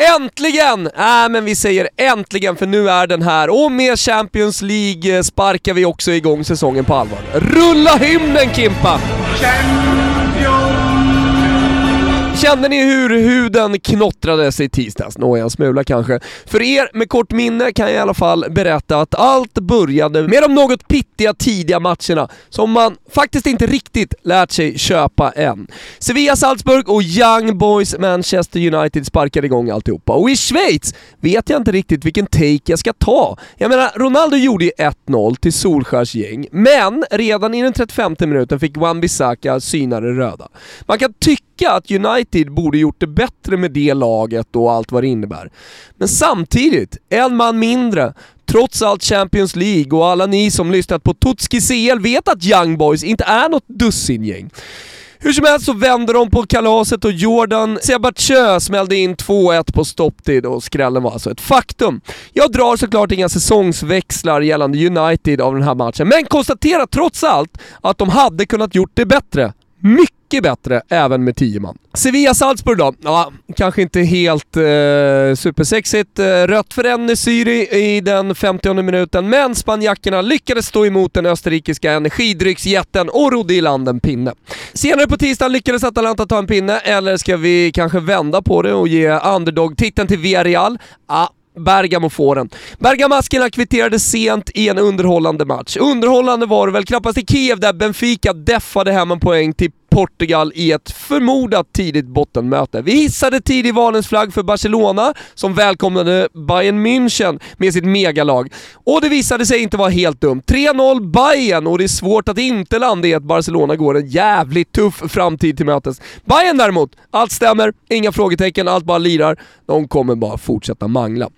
Äntligen! Äh, men vi säger äntligen för nu är den här och med Champions League eh, sparkar vi också igång säsongen på allvar. Rulla hymnen Kimpa! Kände ni hur huden knottrade i tisdags? Nåja, en smula kanske. För er med kort minne kan jag i alla fall berätta att allt började med de något pittiga tidiga matcherna som man faktiskt inte riktigt lärt sig köpa än. Sevilla Salzburg och Young Boys Manchester United sparkade igång alltihopa. Och i Schweiz vet jag inte riktigt vilken take jag ska ta. Jag menar, Ronaldo gjorde ju 1-0 till Solskärs gäng, men redan i den 35 minuten fick Wan-Bissaka syna det röda. Man kan tycka att United borde gjort det bättre med det laget och allt vad det innebär. Men samtidigt, en man mindre, trots allt Champions League och alla ni som lyssnat på Totski CL vet att Young Boys inte är något dussingäng. Hur som helst så vände de på kalaset och Jordan Sebatjö smällde in 2-1 på stopptid och skrällen var alltså ett faktum. Jag drar såklart inga säsongsväxlar gällande United av den här matchen, men konstaterar trots allt att de hade kunnat gjort det bättre. Mycket bättre även med 10 man. Sevilla-Salzburg då? Ja, kanske inte helt eh, supersexigt. Eh, rött för Enesyri i den 50 minuten, men spanjackerna lyckades stå emot den österrikiska energidrycksjätten och rodde i land en pinne. Senare på tisdagen lyckades Atalanta ta en pinne, eller ska vi kanske vända på det och ge underdog-titeln till Villarreal? Ah, Bergamo får den. Bergamaskerna kvitterade sent i en underhållande match. Underhållande var det väl knappast i Kiev där Benfica deffade hem en poäng till Portugal i ett förmodat tidigt bottenmöte. Vi hissade tidig varningens flagg för Barcelona som välkomnade Bayern München med sitt megalag. Och det visade sig inte vara helt dumt. 3-0 Bayern och det är svårt att inte landa i att Barcelona går en jävligt tuff framtid till mötes. Bayern däremot, allt stämmer, inga frågetecken, allt bara lirar. De kommer bara fortsätta mangla.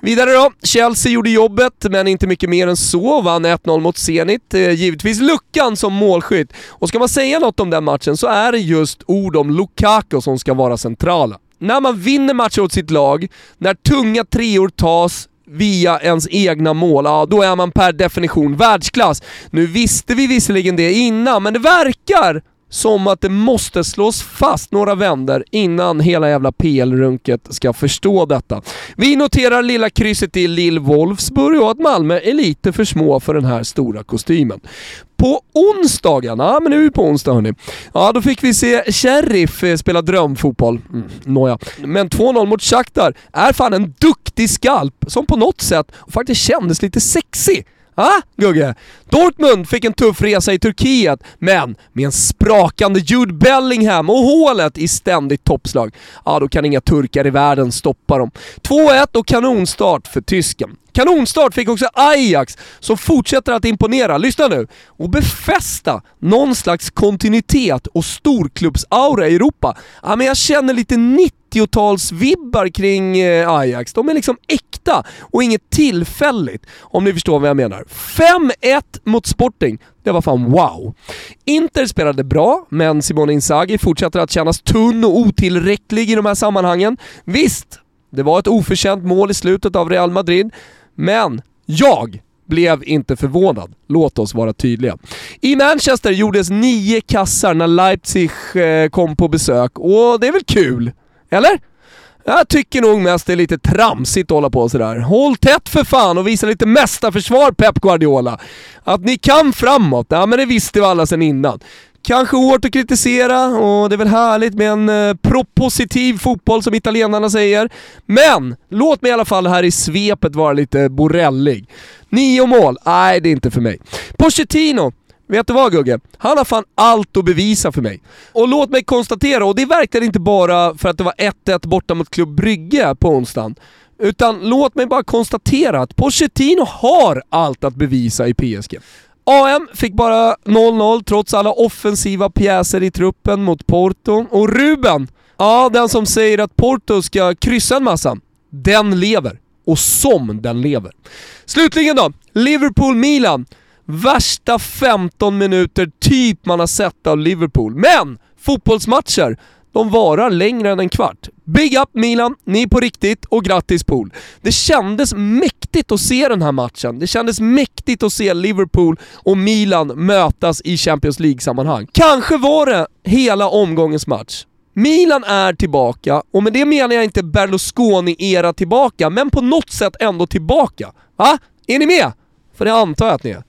Vidare då, Chelsea gjorde jobbet, men inte mycket mer än så. Vann 1-0 mot Zenit. Eh, givetvis luckan som målskytt. Och ska man säga något om den matchen matchen så är det just ord om Lukaku som ska vara centrala. När man vinner matcher åt sitt lag, när tunga treor tas via ens egna mål, ja då är man per definition världsklass. Nu visste vi visserligen det innan, men det verkar som att det måste slås fast några vänder innan hela jävla PL-runket ska förstå detta. Vi noterar lilla krysset i Lill Wolfsburg och att Malmö är lite för små för den här stora kostymen. På onsdagen, ja men nu är vi på onsdag hörni. Ja, då fick vi se Sheriff eh, spela drömfotboll. Mm, nåja. Men 2-0 mot Shakhtar är fan en duktig skalp som på något sätt faktiskt kändes lite sexig. Ha? Gugge? Dortmund fick en tuff resa i Turkiet, men med en sprakande Jude Bellingham och hålet i ständigt toppslag, ja då kan inga turkar i världen stoppa dem. 2-1 och kanonstart för tysken. Kanonstart fick också Ajax, som fortsätter att imponera, lyssna nu, och befästa någon slags kontinuitet och storklubbsaura i Europa. Ja, men jag känner lite 90-talsvibbar kring eh, Ajax. De är liksom äkta och inget tillfälligt, om ni förstår vad jag menar. 5-1 mot Sporting, det var fan wow. Inter spelade bra, men Simone Inzaghi fortsätter att kännas tunn och otillräcklig i de här sammanhangen. Visst, det var ett oförtjänt mål i slutet av Real Madrid, men jag blev inte förvånad. Låt oss vara tydliga. I Manchester gjordes nio kassar när Leipzig eh, kom på besök och det är väl kul? Eller? Jag tycker nog mest det är lite tramsigt att hålla på sådär. Håll tätt för fan och visa lite mästarförsvar Pep Guardiola. Att ni kan framåt, ja men det visste vi alla sedan innan. Kanske hårt att kritisera och det är väl härligt med en eh, propositiv fotboll som italienarna säger. Men låt mig i alla fall här i svepet vara lite borrellig. Nio mål? Nej, det är inte för mig. Pochettino? Vet du vad Gugge? Han har fan allt att bevisa för mig. Och låt mig konstatera, och det är verkligen inte bara för att det var 1-1 borta mot Klubb Brygge på onsdagen. Utan låt mig bara konstatera att Pochettino har allt att bevisa i PSG. AM fick bara 0-0 trots alla offensiva pjäser i truppen mot Porto. Och Ruben, ja den som säger att Porto ska kryssa en massa, den lever. Och som den lever. Slutligen då, Liverpool-Milan. Värsta 15 minuter typ man har sett av Liverpool. Men fotbollsmatcher, de varar längre än en kvart. Big up Milan, ni är på riktigt och grattis Pool. Det kändes mäktigt att se den här matchen. Det kändes mäktigt att se Liverpool och Milan mötas i Champions League-sammanhang. Kanske var det hela omgångens match. Milan är tillbaka, och med det menar jag inte Berlusconi-era tillbaka, men på något sätt ändå tillbaka. Va? Är ni med? För det antar jag att ni är.